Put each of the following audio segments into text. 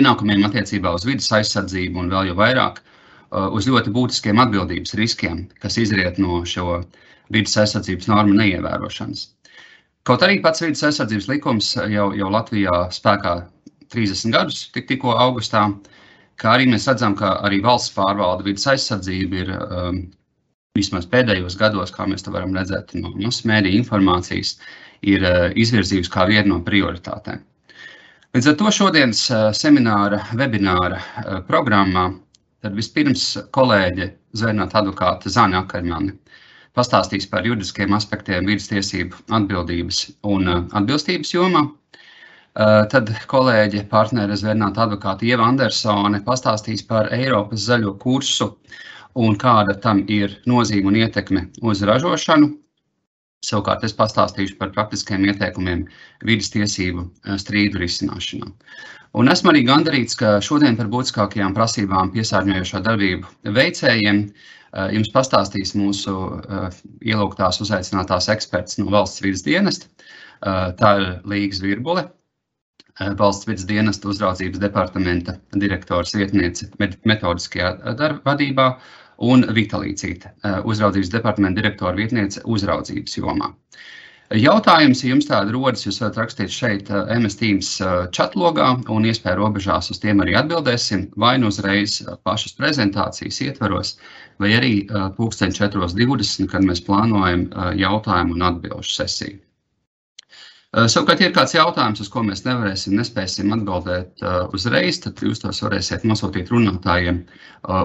pienākumiem attiecībā uz vidas aizsardzību un vēl jau vairāk uz ļoti būtiskiem atbildības riskiem, kas izriet no šo vidas aizsardzības normu neievērošanas. Kaut arī pats vidas aizsardzības likums jau, jau Latvijā spēkā 30 gadus, tik, tikko augustā, kā arī mēs redzam, ka arī valsts pārvalde vidas aizsardzība ir um, vismaz pēdējos gados, kā mēs to varam redzēt no masu mēdīju informācijas, ir uh, izvirzījusi kā vienu no prioritātēm. Līdz ar to šodienas uh, semināra, webināra uh, programmā tad vispirms kolēģe Zvērnāta advokāte Zāne Akarmani pastāstīs par juridiskiem aspektiem vidas tiesību atbildības un atbilstības jomā. Tad kolēģe partnere Zvērnāta advokāte Ieva Andersone pastāstīs par Eiropas zaļo kursu un kāda tam ir nozīme un ietekme uz ražošanu. Savukārt es pastāstīšu par praktiskiem ieteikumiem vidas tiesību eh, strīdu risināšanā. Un esmu arī gandarīts, ka šodien par būtiskākajām prasībām piesārņojošo darbību veicējiem eh, jums pastāstīs mūsu eh, ielūgtās uzaicinātās eksperts no valsts vidas dienesta. Tā ir Līgas Virbule, valsts vidas dienesta uzraudzības departamenta direktors vietniece metodiskajā vadībā un Vita Līcīte, eh, uzraudzības departamenta direktora vietniece uzraudzības jomā. Jautājums, ja jums tāda rodas, jūs varat rakstīt šeit eh, MS Teams eh, un iespēja robežās uz tiem arī atbildēsim, vai nu uzreiz pašas prezentācijas ietvaros, vai arī pulksten 4.20, kad mēs plānojam jautājumu un atbilžu sesiju. Savukārt, ja ir kāds jautājums, uz ko mēs nevarēsim, nespēsim atbildēt uzreiz, tad jūs tos varēsiet nosūtīt runātājiem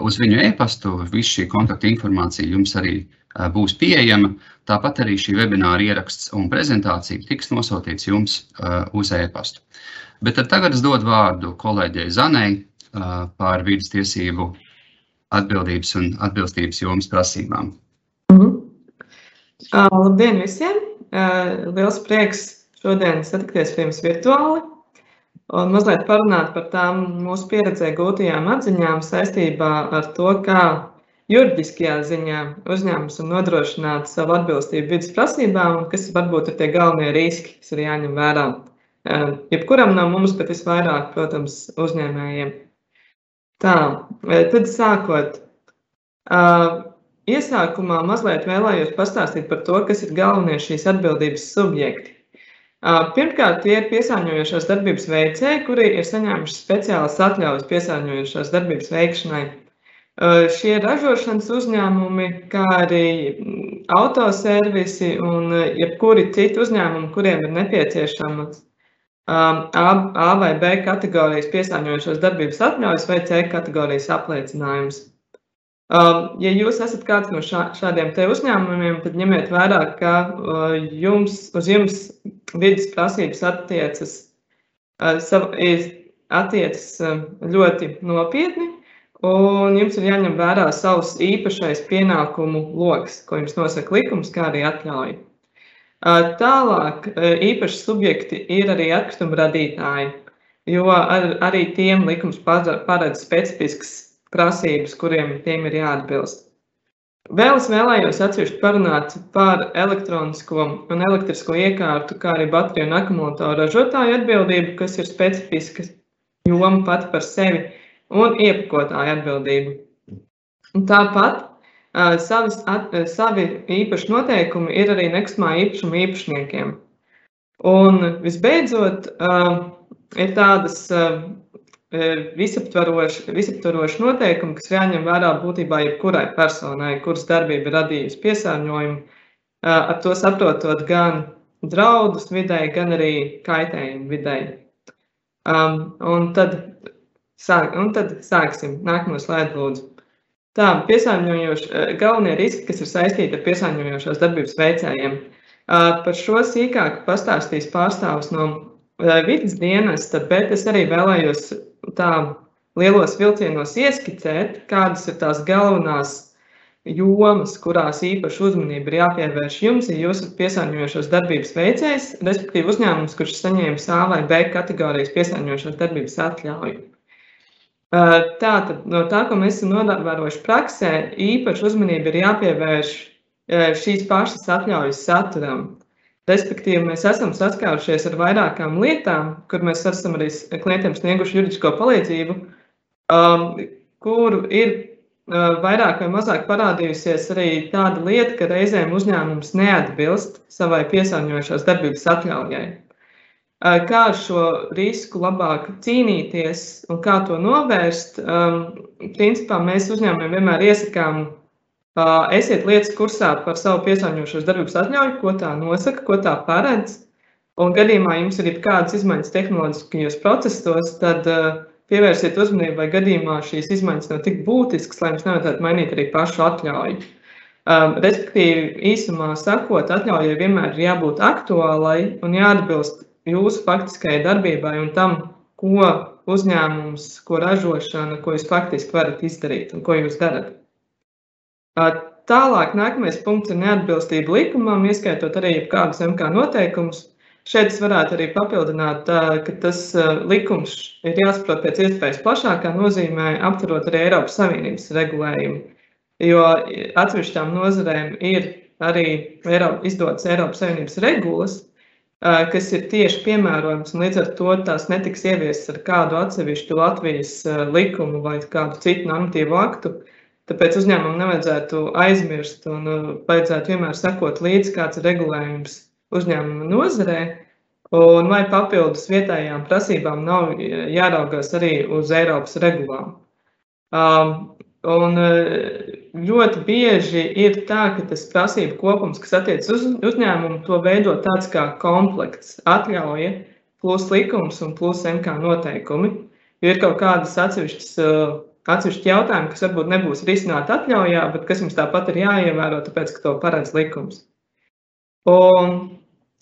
uz viņu e-pastu. Viss šī kontakta informācija jums arī būs pieejama. Tāpat arī šī webināra ieraksts un prezentācija tiks nosūtīts jums uz e-pastu. Bet tagad es dodu vārdu kolēģei Zanei par vidas tiesību atbildības un atbilstības jomas prasībām. Uh, labdien visiem! Liels prieks šodien satikties pie jums virtuāli un mazliet parunāt par tām mūsu pieredzē gūtajām atziņām saistībā ar to, kā juridiskajā ziņā uzņēmums var nodrošināt savu atbilstību vidas prasībām un kas varbūt ir tie galvenie riski, kas ir jāņem vērā. Eh, jebkuram no mums, bet visvairāk, protams, uzņēmējiem. Tā, eh, tad sākot. Eh, iesākumā mazliet vēlējos pastāstīt par to, kas ir galvenie šīs atbildības subjekti. Pirmkārt, tie ir piesārņojošās darbības veicēji, kuri ir saņēmuši speciālas atļaujas piesārņojošās darbības veikšanai. Šie ražošanas uzņēmumi, kā arī autoservisi un jebkuri citi uzņēmumi, kuriem ir nepieciešama A vai B kategorijas piesārņojošās darbības atļaujas vai C kategorijas apliecinājums. Um, ja jūs esat kāds no šā, šādiem uzņēmumiem, tad ņemiet vērā, ka uh, jums, uz jums vidas prasības attiecas, uh, attiecas uh, ļoti nopietni, un jums ir jāņem vērā savs īpašais pienākumu lokus, ko jums nosaka likums, kā arī atļauja. Tālāk īpaši subjekti ir arī atkrituma radītāji, jo ar, arī tiem likums paredz specifisks prasības, kuriem tiem ir jāatbilst. Vēl es vēlējos atsevišķi parunāt par elektronisko un elektrisko iekārtu, kā arī bateriju un akumulātoru ražotāju atbildību, kas ir specifiska joma pati par sevi, un iepakotāju atbildību. Un tāpat savis, at, savi īpaši noteikumi ir arī nekustamā īpašuma īpašniekiem. Un visbeidzot, ir tādas visaptvaroši, visaptvaroši noteikumi, kas jāņem vērā būtībā jebkurai personai, kuras darbība ir radījusi piesārņojumu, ar to saprotot gan draudus videi, gan arī kaitējumu videi. Um, un, tad, sāk, un tad sāksim. Nākamo slaidu lūdzu. Tā, piesārņojoši, galvenie riski, kas ir saistīti ar piesārņojošās darbības veicējiem. Par šo sīkāk pastāstīs pārstāvs no vidas dienesta, bet es arī vēlējos tā lielos vilcienos ieskicēt, kādas ir tās galvenās jomas, kurās īpaši uzmanība ir jāpievērš jums, ja jūs esat piesārņojošās darbības veicējs, respektīvi uzņēmums, kurš saņēmis A vai B kategorijas piesārņojošās darbības atļauju. Tātad no tā, ko mēs esam novērojuši praksē, īpaši uzmanība ir jāpievērš šīs pašas atļaujas saturam. Respektīvi, mēs esam saskārušies ar vairākām lietām, kur mēs esam arī klientiem snieguši juridisko palīdzību, um, kur ir uh, vairāk vai mazāk parādījusies arī tāda lieta, ka reizēm uzņēmums neatbilst savai piesārņojošās darbības atļaujai. Uh, kā ar šo risku labāk cīnīties un kā to novērst? Um, principā mēs uzņēmumiem vienmēr iesakām Esiet lietas kursā par savu piesārņojošos darbības atļauju, ko tā nosaka, ko tā paredz. Un gadījumā jums ir kādas izmaiņas tehnoloģiskajos procesos, tad pievērsiet uzmanību, vai gadījumā šīs izmaiņas nav tik būtiskas, lai jums nevajadzētu mainīt arī pašu atļauju. Respektīvi, īsumā sakot, atļaujai vienmēr ir jābūt aktuālai un jāatbilst jūsu faktiskajai darbībai un tam, ko uzņēmums, ko ražošana, ko jūs faktiski varat izdarīt un ko jūs darat. Tālāk, nākamais punkts ir neatbilstība likumam, ieskaitot arī kādus MK noteikumus. Šeit es varētu arī papildināt, ka tas likums ir jāsaprot pēc iespējas plašākā nozīmē, aptverot arī Eiropas Savienības regulējumu. Jo atsevišķām nozarēm ir arī Eiropa, izdotas Eiropas Savienības regulas, kas ir tieši piemērojams, un līdz ar to tās netiks ieviestas ar kādu atsevišķu Latvijas likumu vai kādu citu normatīvu aktu. Tāpēc uzņēmumam nevajadzētu aizmirst un uh, vajadzētu vienmēr sekot līdzi, kāds ir regulējums uzņēmuma nozarē. Un vai papildus vietējām prasībām nav jāraugās arī uz Eiropas regulām. Um, un uh, ļoti bieži ir tā, ka tas prasību kopums, kas attiecas uz uzņēmumu, to veido tāds kā komplekts, atļauja, plus likums un plus MK noteikumi. Jo ir kaut kādas atsevišķas uh, atsevišķi jautājumi, kas varbūt nebūs risināti atļaujā, bet kas jums tāpat ir jāievēro, tāpēc, ka to paredz likums. Un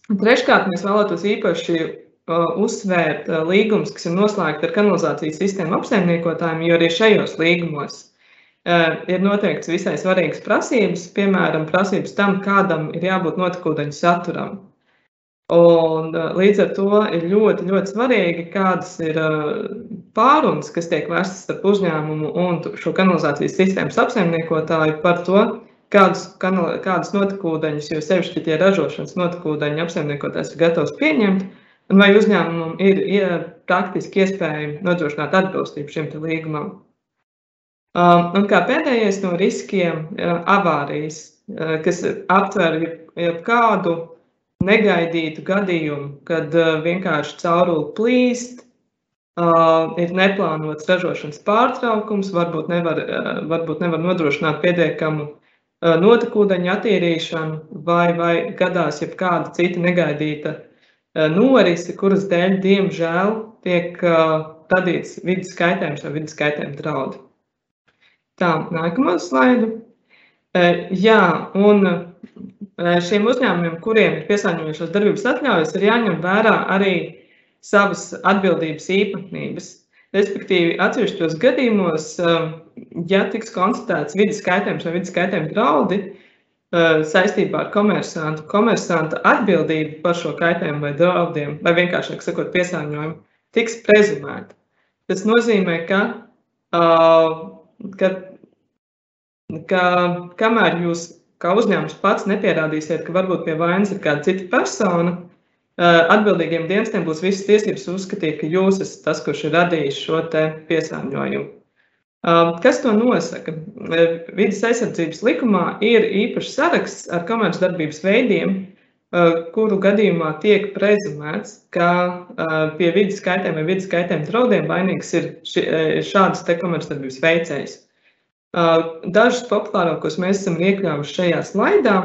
treškārt, mēs vēlētos īpaši uh, uzsvērt uh, līgumus, kas ir noslēgti ar kanalizācijas sistēmu apsaimniekotājiem, jo arī šajos līgumos uh, ir noteikts visai svarīgas prasības, piemēram, prasības tam, kādam ir jābūt notekūdeņu saturam. Un, līdz ar to ir ļoti, ļoti svarīgi, kādas ir pārunas, kas tiek vestas starp uzņēmumu un šo kanalizācijas sistēmas apsaimniekotāju par to, kādus, kanal, kādus notekūdeņus, jo sevišķi tie ražošanas notekūdeņu apsaimniekotājs ir gatavs pieņemt, un vai uzņēmumam ir ja, praktiski iespējami nodrošināt atbilstību šim līgumam. Un kā pēdējais no riskiem ir avārijas, kas aptver jebkādu negaidītu gadījumu, kad uh, vienkārši caurule plīst, uh, ir neplānots ražošanas pārtraukums, varbūt nevar, uh, varbūt nevar nodrošināt pietiekamu notekūdeņu attīrīšanu, vai, vai gadās jebkāda cita negaidīta norise, kuras dēļ, diemžēl, tiek radīts vidas kaitējums vai vidas kaitējuma draudi. Tā, nākamo slaidu. Jā, un šiem uzņēmumiem, kuriem ir piesārņojošās darbības atļaujas, ir jāņem vērā arī savas atbildības īpatnības. Respektīvi, atsevišķos gadījumos, ja tiks konstatēts vidas kaitējums vai vidas kaitējuma draudi saistībā ar komersantu, komersanta atbildība par šo kaitējumu vai draudiem, vai vienkāršāk sakot, piesārņojumu, tiks prezumēta. Tas nozīmē, ka, ka, ka kamēr jūs kā uzņēmums pats nepierādīsiet, ka varbūt pie vainas ir kāda cita persona, atbildīgiem dienestiem būs visas tiesības uzskatīt, ka jūs esat tas, kurš ir radījis šo piesārņojumu. Kas to nosaka? Vides aizsardzības likumā ir īpašs saraksts ar komercdarbības veidiem, kuru gadījumā tiek prezumēts, ka pie vidas kaitējuma vai vidas kaitējuma draudiem vainīgs ir šādas komercdarbības veicējs. Dažus populārākos mēs esam iekļāvuši šajā slaidā.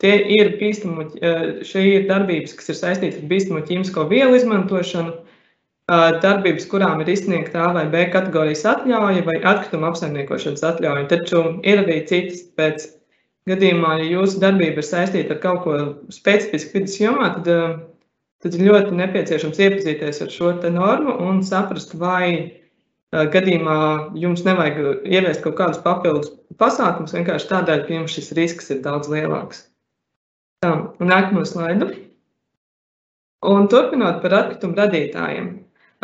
Tie ir bīstamo, ir darbības, kas ir saistītas ar bīstamo ķīmisko vielu izmantošanu, darbības, kurām ir izsniegta A vai B kategorijas atļauja vai atkrituma apsaimniekošanas atļauja. Taču ir arī citas pēc gadījumā, ja jūsu darbība ir saistīta ar kaut ko specifisku vidas jomā, tad, tad ļoti nepieciešams iepazīties ar šo normu un saprast, vai gadījumā jums nevajag ieviest kaut kādus papildus pasākumus, vienkārši tādēļ, ka jums šis risks ir daudz lielāks. Tā, nākamo slaidu. Un turpinot par atkritumu radītājiem.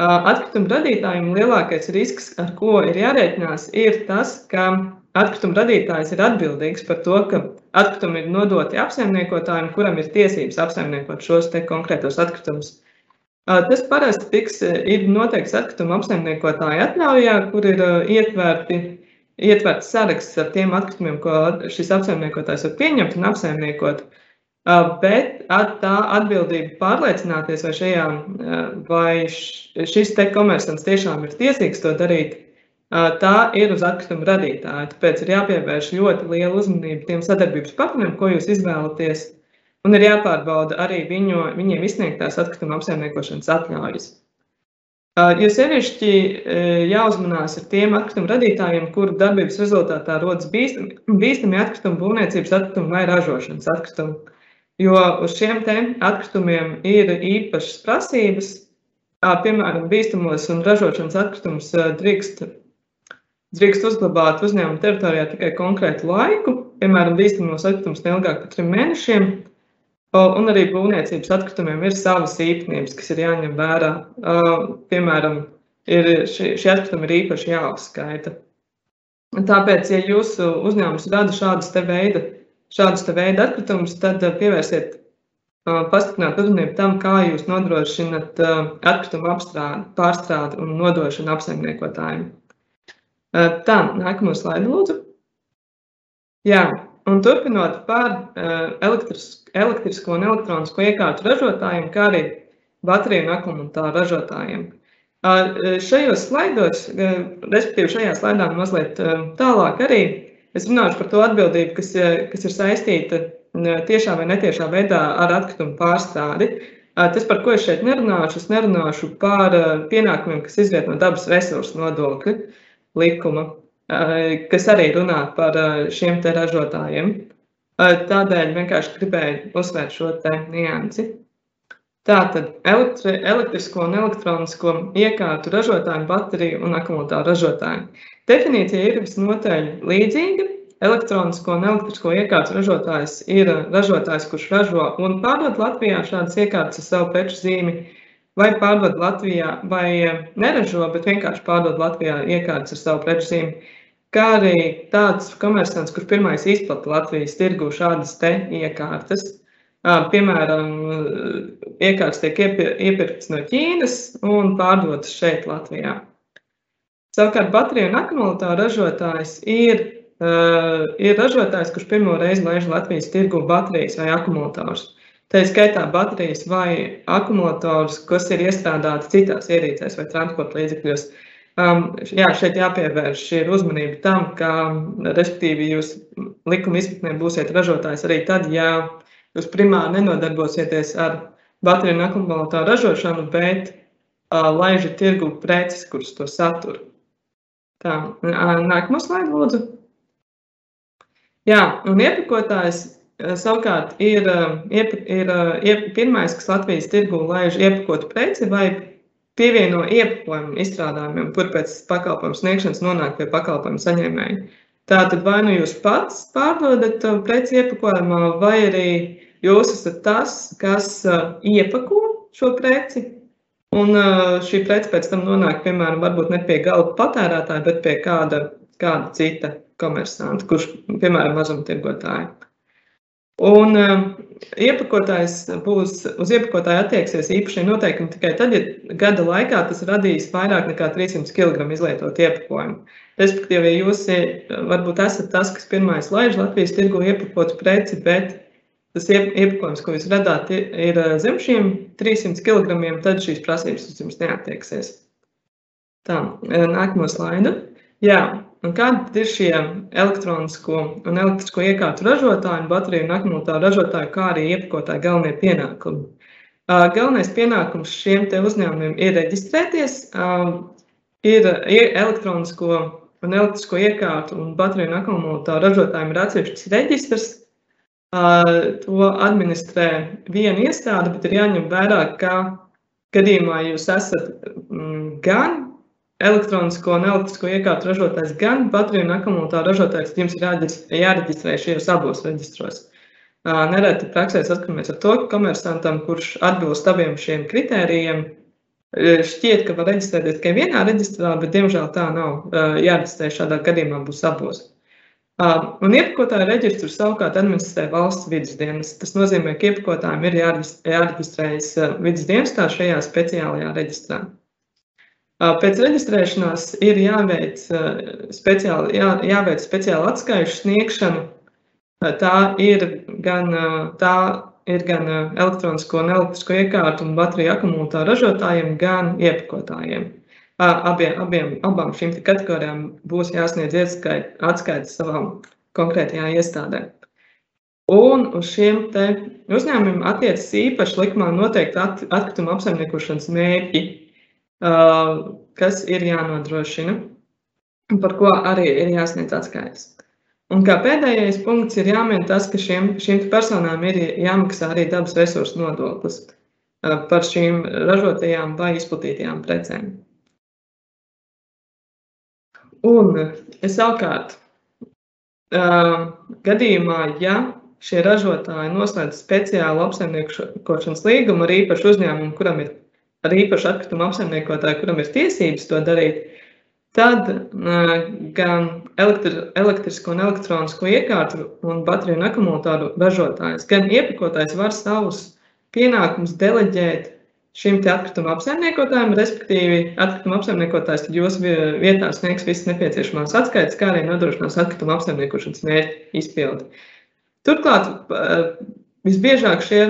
Atkritumu radītājiem lielākais risks, ar ko ir jārēķinās, ir tas, ka atkrituma radītājs ir atbildīgs par to, ka atkritumi ir nodoti apsaimniekotājiem, kuram ir tiesības apsaimniekot šos konkrētos atkritumus. Tas parasti tiks ir noteikts atkrituma apsaimniekotāja atļaujā, kur ir ietverti, ietverts saraksts ar tiem atkritumiem, ko šis apsaimniekotājs var pieņemt un apsaimniekot. Bet tā atbildība pārliecināties, vai, šajā, vai šis te komersants tiešām ir tiesīgs to darīt, tā ir uz atkrituma radītāja. Tāpēc ir jāpievērš ļoti liela uzmanība tiem sadarbības partneriem, ko jūs izvēlaties un ir jāpārbauda arī viņu, viņiem izsniegtās atkrituma apsaimniekošanas atļaujas. Jo sevišķi jāuzmanās ar tiem atkritumu radītājiem, kuru darbības rezultātā rodas bīstami, bīstami atkritumi, būvniecības atkritumi vai ražošanas atkritumi. Jo uz šiem atkritumiem ir īpašas prasības. Piemēram, bīstamos un ražošanas atkritumus drīkst, drīkst uzglabāt uzņēmuma teritorijā tikai konkrētu laiku. Piemēram, bīstamos atkritumus neilgāk par trim mēnešiem. Un arī būvniecības atkritumiem ir savas īpatnības, kas ir jāņem vērā. Piemēram, ir šie, šie atkritumi ir īpaši jāuzskaita. Tāpēc, ja jūsu uzņēmums rada šādus te veida, šādus te veida atkritumus, tad pievērsiet pastiprināt uzmanību tam, kā jūs nodrošināt atkritumu apstrādi, pārstrādi un nodošanu apsaimniekotājiem. Tā, nākamo slaidu lūdzu. Jā, Un turpinot par elektrisko un elektronisko iekārtu ražotājiem, kā arī bateriju un akumuляtoru ražotājiem. Šajos slaidos, respektīvi šajā slaidā mazliet tālāk arī, es runāšu par to atbildību, kas, kas ir saistīta tiešā vai netiešā veidā ar atkritumu pārstrādi. Tas, par ko es šeit nerunāšu, es nerunāšu par pienākumiem, kas izriet no dabas resursu nodokļa likuma kas arī runā par šiem te ražotājiem. Tādēļ vienkārši gribēju uzsvērt šo te niansi. Tātad elektri, elektrisko un elektronisko iekārtu ražotāju, bateriju un akumulātoru ražotāju. Definīcija ir visnotaļ līdzīga. Elektronisko un elektrisko iekārtu ražotājs ir ražotājs, kurš ražo un pārdod Latvijā šādas iekārtas ar savu preču zīmi, vai pārdod Latvijā, vai neražo, bet vienkārši pārdod Latvijā iekārtas ar savu preču zīmi kā arī tāds komersants, kurš pirmais izplata Latvijas tirgu šādas te iekārtas. Piemēram, iekārtas tiek iepirktas no Ķīnas un pārdotas šeit, Latvijā. Savukārt, bateriju un akumulātoru ražotājs ir, ir ražotājs, kurš pirmo reizi laiž Latvijas tirgu baterijas vai akumulators. Tā ir skaitā baterijas vai akumulators, kas ir iestrādāti citās ierīcēs vai transporta līdzekļos. Uh, jā, šeit jāpievērš ir uzmanība tam, ka, respektīvi, jūs likuma izpratnē būsiet ražotājs arī tad, ja jūs primāri nenodarbosieties ar bateriju un akumulātoru ražošanu, bet laižat tirgu preces, kuras to satur. Tā, nākamā slaida, lūdzu. Jā, un iepakotājs savukārt ir, ir, ir, ir pirmais, kas Latvijas tirgu laiž iepakotu preci vai pievieno iepakojumu izstrādājumiem, kur pēc pakalpojumu sniegšanas nonāk pie pakalpojumu saņēmēja. Tātad vai nu jūs pats pārdodat preci iepakojumā, vai arī jūs esat tas, kas iepako šo preci, un šī prece pēc tam nonāk, piemēram, varbūt ne pie gala patērētāja, bet pie kāda, kāda cita komersanta, kurš, piemēram, mazumtirgotāja. Un uh, iepakotājs būs uz iepakotāju attieksies īpašie noteikumi tikai tad, ja gada laikā tas radīs vairāk nekā 300 kg izlietotu iepakojumu. Respektīvi, ja jūs varbūt esat tas, kas pirmais laiž Latvijas tirgu iepakotu preci, bet tas iepakojums, ko jūs radāt, ir zem šiem 300 kg, tad šīs prasības uz jums neattieksies. Tā, nākamo slaidu. Jā, Un kādi ir šie elektronisko un elektrisko iekārtu ražotāji un bateriju un akumulātoru ražotāji, kā arī iepakotāji galvenie pienākumi? Galvenais pienākums šiem uzņēmumiem ir reģistrēties, ir elektronisko un elektrisko iekārtu un bateriju un akumulātoru ražotājiem ir atsevišķs reģistrs. To administrē viena iestāde, bet ir jāņem vērā, ka gadījumā jūs esat gan elektronisko un elektrisko iekārtu ražotājs, gan bateriju un akumulātoru ražotājs, jums ir jāreģistrē šajos abos reģistros. Nereti praksē saskaramies ar to, ka komersantam, kurš atbilst abiem šiem kritērijiem, šķiet, ka var reģistrēties tikai vienā reģistrā, bet diemžēl tā nav. Jāreģistrē šādā gadījumā būs abos. Un iepakotāju reģistru savukārt administrē valsts vidas dienas. Tas nozīmē, ka iepakotājiem ir jāreģistrējas vidas dienestā šajā speciālajā reģistrā. Pēc reģistrēšanās ir jāveic speciāli, jā, jāveic speciāla atskaišu sniegšana. Tā ir gan, tā ir gan elektronisko un elektrisko iekārtu un bateriju akumulātoru ražotājiem, gan iepakotājiem abiem, abiem, abām šīm kategorijām būs jāsniedz atskaites savām konkrētajā iestādē. Un uz šiem uzņēmumiem attiecas īpaši likumā noteikti atkrituma apsaimniekošanas mērķi, kas ir jānodrošina, par ko arī ir jāsniedz atskaites. Un kā pēdējais punkts ir jāmin tas, ka šiem, šīm personām ir jāmaksā arī dabas resursu nodoklis par šīm ražotajām vai izplatītajām precēm. Un savukārt, gadījumā, ja šie ražotāji noslēdz speciālu apsaimniekošanas līgumu ar īpašu uzņēmumu, kuram ir ar īpašu atkritumu apsaimniekotāju, kuram ir tiesības to darīt, tad gan elektri, elektrisko un elektronisko iekārtu un bateriju un akumulātoru ražotājs, gan iepakotājs var savus pienākumus deleģēt šim atkrituma apsaimniekotājam, respektīvi, atkrituma apsaimniekotājs jūsu vietā sniegs visas nepieciešamās atskaites, kā arī nodrošinās atkrituma apsaimniekošanas mērķu izpildi. Turklāt, visbiežāk šie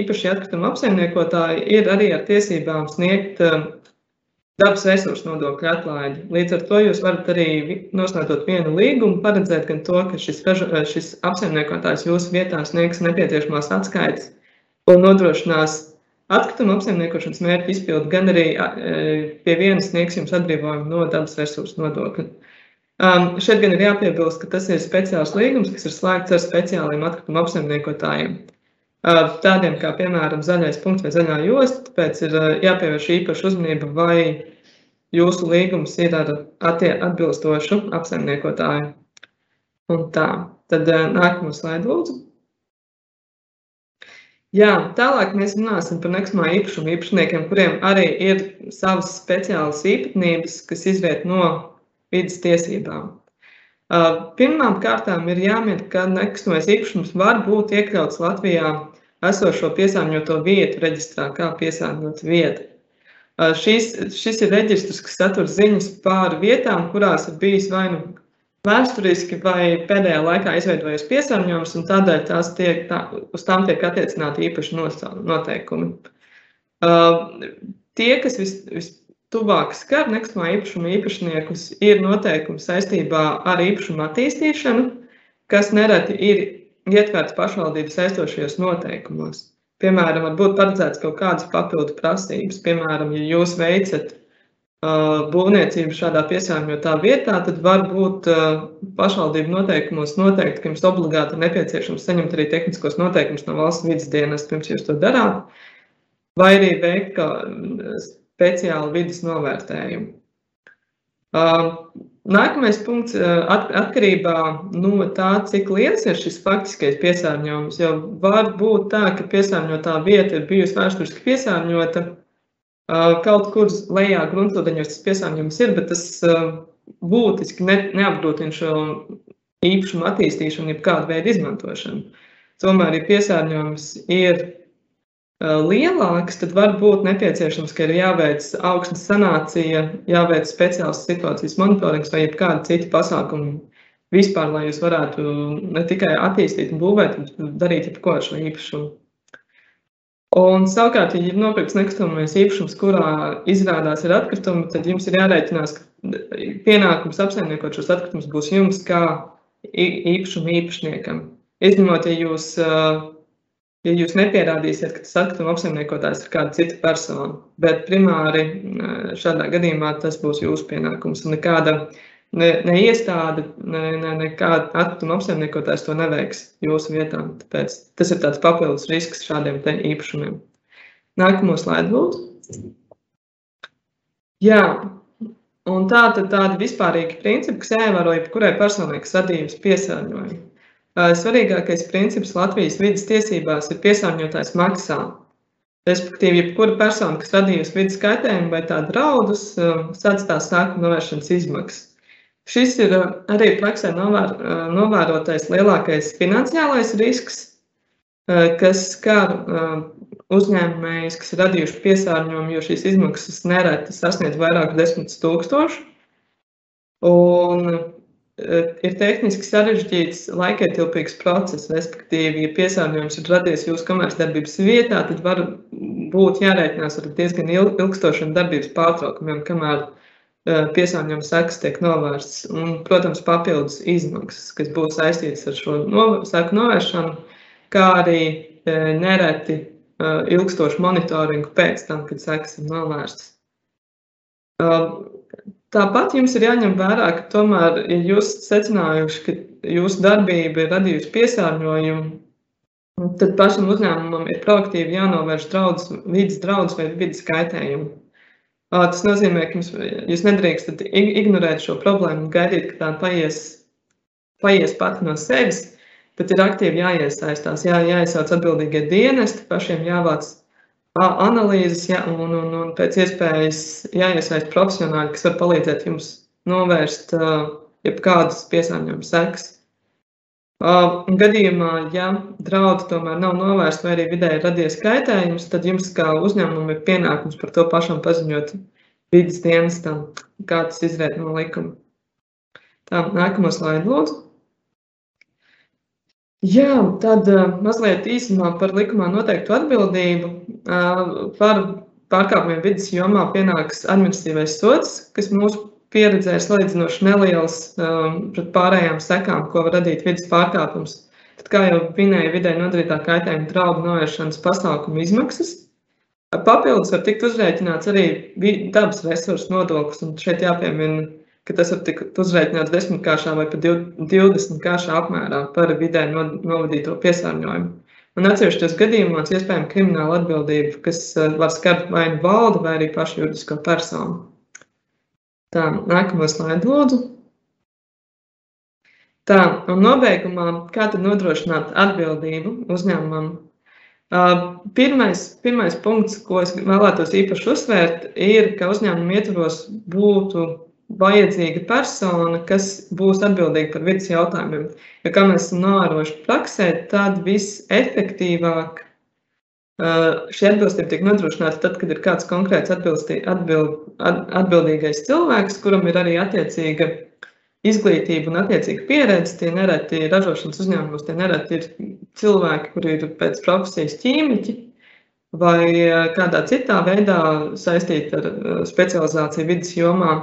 īpašie atkrituma apsaimniekotāji ir arī ar tiesībām sniegt dabas resursu nodokļu atlaidi. Līdz ar to jūs varat arī noslēdzot vienu līgumu, paredzēt gan to, ka šis, šis apsaimniekotājs jūsu vietā sniegs nepieciešamās atskaites un nodrošinās Atkrituma apsaimniekošanas mērķu izpildu, gan arī pie vienas sniegs jums atbrīvojumu no dabas resursu nodokļa. Um, šeit gan ir jāpiebilst, ka tas ir speciāls līgums, kas ir slēgts ar speciāliem atkrituma apsaimniekotājiem. Tādiem kā, piemēram, zaļais punkts vai zaļā josta, tāpēc ir jāpievērš īpaša uzmanība, vai jūsu līgums ir ar atbilstošu apsaimniekotāju. Un tā, tad nākamo slaidu lūdzu. Jā, tālāk mēs runāsim par nekustamā īpašuma īpašniekiem, kuriem arī ir savas speciālas īpatnības, kas izriet no vidas tiesībām. Pirmām kārtām ir jāmin, ka nekustamais īpašums var būt iekļauts Latvijā esošo piesārņoto vietu reģistrā kā piesārņota vieta. Šis, šis ir reģistrs, kas satur ziņas par vietām, kurās ir bijis vai nu vēsturiski vai pēdējā laikā izveidojies piesārņojums, un tādēļ tās tiek, tā, uz tām tiek attiecināti īpaši noteikumi. Uh, tie, kas vis, vistuvāk skar nekustamā īpašuma īpašniekus, ir noteikumi saistībā ar īpašumu attīstīšanu, kas nereti ir ietverts pašvaldības saistošajos noteikumos. Piemēram, var būt paredzēts kaut kādas papildu prasības. Piemēram, ja jūs veicat būvniecību šādā piesārņotā vietā, tad var būt pašvaldību noteikumos noteikti, ka jums obligāti ir nepieciešams saņemt arī tehniskos noteikumus no valsts vidas dienas, pirms jūs to darāt, vai arī veikt speciālu vidas novērtējumu. Nākamais punkts atkarībā no tā, cik liels ir šis faktiskais piesārņojums, jo var būt tā, ka piesārņotā vieta ir bijusi vēsturiski piesārņota, Kaut kur lejā gruntsūdeņos tas piesārņojums ir, bet tas būtiski ne, neapgrūtina šo īpašumu attīstīšanu, jeb kādu veidu izmantošanu. Tomēr, ja piesārņojums ir lielāks, tad var būt nepieciešams, ka ir jāveic augstnes sanācija, jāveic speciāls situācijas monitorings vai kādi citi pasākumi vispār, lai jūs varētu ne tikai attīstīt un būvēt, bet darīt jebko ar šo īpašumu. Un, savukārt, ja ir nopirkts nekustamais īpašums, kurā izrādās ir atkritumi, tad jums ir jārēķinās, ka pienākums apsaimniekot šos atkritumus būs jums kā īpašuma īpašniekam. Izņemot, ja jūs, ja jūs nepierādīsiet, ka tas atkrituma apsaimniekotājs ir kāda cita persona, bet primāri šādā gadījumā tas būs jūsu pienākums nekāda ne, ne iestāde, ne, ne, nekāda atkrituma apsaimniekotājs to neveiks jūsu vietā. Tāpēc tas ir tāds papildus risks šādiem īpašumiem. Nākamo slaidu lūdzu. Jā, un tā tad tādi vispārīgi principi, kas jāievēro jebkurai personai, kas radījums piesārņojumu. Svarīgākais princips Latvijas vidas tiesībās ir piesārņotājs maksā. Respektīvi, jebkura persona, kas radījusi vidas kaitējumu vai tā draudus, sadz tās sākuma novēršanas izmaksas. Šis ir arī praksē novēr, novērotais lielākais finansiālais risks, kas skar uzņēmējus, kas ir radījuši piesārņojumu, jo šīs izmaksas nereti sasniedz vairāk desmit tūkstoši. Un ir tehniski sarežģīts, laikietilpīgs process. Respektīvi, ja piesārņojums ir radies jūsu komercdarbības vietā, tad var būt jārēķinās ar diezgan ilgstošiem darbības pārtraukumiem, kamēr piesārņojuma sekas tiek novērstas. Un, protams, papildus izmaksas, kas būs saistītas ar šo seku novēršanu, kā arī nereti ilgstošu monitoringu pēc tam, kad sekas ir novērstas. Tāpat jums ir jāņem vērā, ka tomēr, ja jūs secinājuši, ka jūsu darbība ir radījusi piesārņojumu, tad pašam uzņēmumam ir proaktīvi jānovērš draudz, vidas draudz vai vidas kaitējumu. Tas nozīmē, ka jums, jūs nedrīkstat ignorēt šo problēmu un gaidīt, ka tā paies, paies pati no sevis, bet ir aktīvi jāiesaistās, jā, jāiesauc atbildīgie dienesti, pašiem jāvāc analīzes, ja, un, un, un pēc iespējas jāiesaist profesionāļi, kas var palīdzēt jums novērst jebkādas piesārņojuma sekas. Gadījumā, ja draudi tomēr nav novērsta vai arī vidē ir radies kaitējums, tad jums kā uzņēmumam ir pienākums par to pašam paziņot vidas dienestam, kā tas izriet no likuma. Tā, nākamo slaidu lūdzu. Jā, tad mazliet īsumā par likumā noteiktu atbildību par pārkāpumiem vidas jomā pienāks administratīvais sots, kas mūsu pieredzē ir salīdzinoši neliels pret pārējām sekām, ko var radīt vidas pārkāpums. Tad, kā jau minēja, vidē nodarītā kaitējuma draudu novēršanas pasākumu izmaksas. Papildus var tikt uzrēķināts arī dabas resursu nodoklis, un šeit jāpiemina, ka tas var tikt uzrēķināts desmitkāršā vai pat divdesmitkāršā apmērā par vidē novadīto piesārņojumu. Un atsevišķos gadījumos iespējama krimināla atbildība, kas eh, var skart vai nu valdi, vai arī pašu juridisko personu. Tā, nākamo slaidu lūdzu. Tā, un nobeigumā, kā tad nodrošināt atbildību uzņēmumam? Pirmais, pirmais punkts, ko es vēlētos īpaši uzsvērt, ir, ka uzņēmuma ietvaros būtu vajadzīga persona, kas būs atbildīga par vidas jautājumiem. Jo, kā mēs esam novērojuši praksē, tad visefektīvāk šī atbilstība tiek nodrošināta tad, kad ir kāds konkrēts atbild, atbildīgais cilvēks, kuram ir arī attiecīga izglītība un attiecīga pieredze. Tie nereti ir ražošanas uzņēmumos, tie nereti ir cilvēki, kuri ir pēc profesijas ķīmiķi vai kādā citā veidā saistīti ar specializāciju vidas jomā.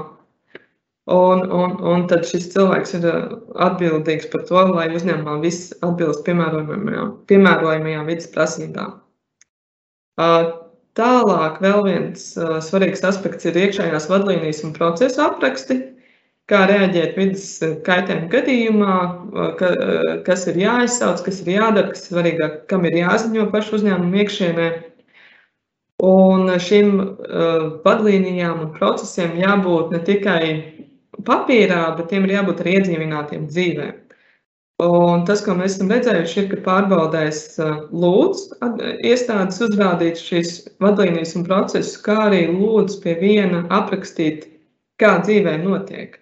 Un, un, un tad šis cilvēks ir uh, atbildīgs par to, lai uzņēmumā viss atbilst piemērojamajām, piemērojamajām vidas prasībām. Uh, tālāk vēl viens uh, svarīgs aspekts ir iekšējās vadlīnijas un procesu apraksti, kā reaģēt vidas kaitējuma gadījumā, ka, kas ir jāizsauc, kas ir jādara, kas svarīgāk, kam ir jāziņo pašu uzņēmumu iekšienē. Un šīm vadlīnijām un procesiem jābūt ne tikai papīrā, bet tiem ir jābūt arī iedzīvinātiem dzīvē. Un tas, ko mēs esam redzējuši, ir, ka pārbaudēs lūdz iestādes uzrādīt šīs vadlīnijas un procesus, kā arī lūdz pie viena aprakstīt, kā dzīvē notiek.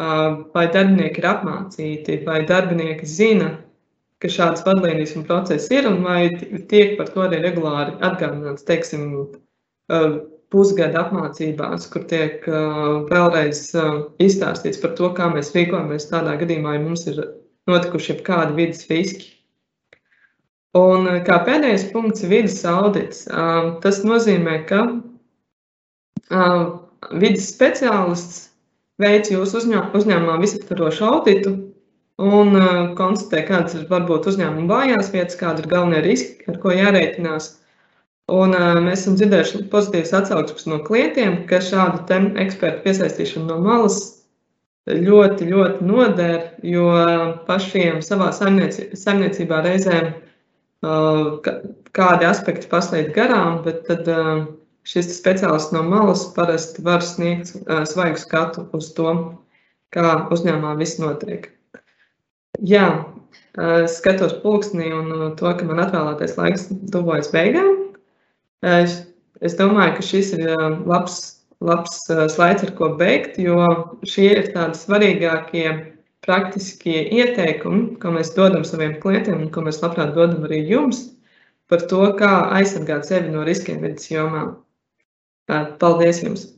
Vai darbinieki ir apmācīti, vai darbinieki zina, ka šādas vadlīnijas un procesi ir, un vai tiek par to arī regulāri atgādināts, teiksim, pusgada apmācībās, kur tiek vēlreiz izstāstīts par to, kā mēs rīkojamies tādā gadījumā, ja mums ir notikuši kādi vidas riski. Un kā pēdējais punkts vidas audits. Tas nozīmē, ka vidas speciālists veic jūsu uzņēmumā visaptvarošu auditu un konstatē, kādas ir varbūt uzņēmuma vājās vietas, kādi ir galvenie riski, ar ko jārēķinās. Un, uh, mēs esam dzirdējuši pozitīvas atsauksmes no klientiem, ka šādu ekspertu piesaistīšana no malas ļoti, ļoti noder, jo pašiem savā saimniecībā reizēm uh, kādi aspekti paslīd garām, bet tad uh, šis speciālists no malas parasti var sniegt svaigu skatu uz to, kā uzņēmumā viss notiek. Jā, skatos pulksnī un to, ka man atvēlētais laiks tuvojas beigām. Es, es domāju, ka šis ir labs labs slaids, ar ko beigt, jo šie ir tādi svarīgākie praktiskie ieteikumi, ko mēs dodam saviem klientiem un ko mēs labprāt dodam arī jums par to, kā aizsargāt sevi no riskiem vidas jomā. Paldies jums!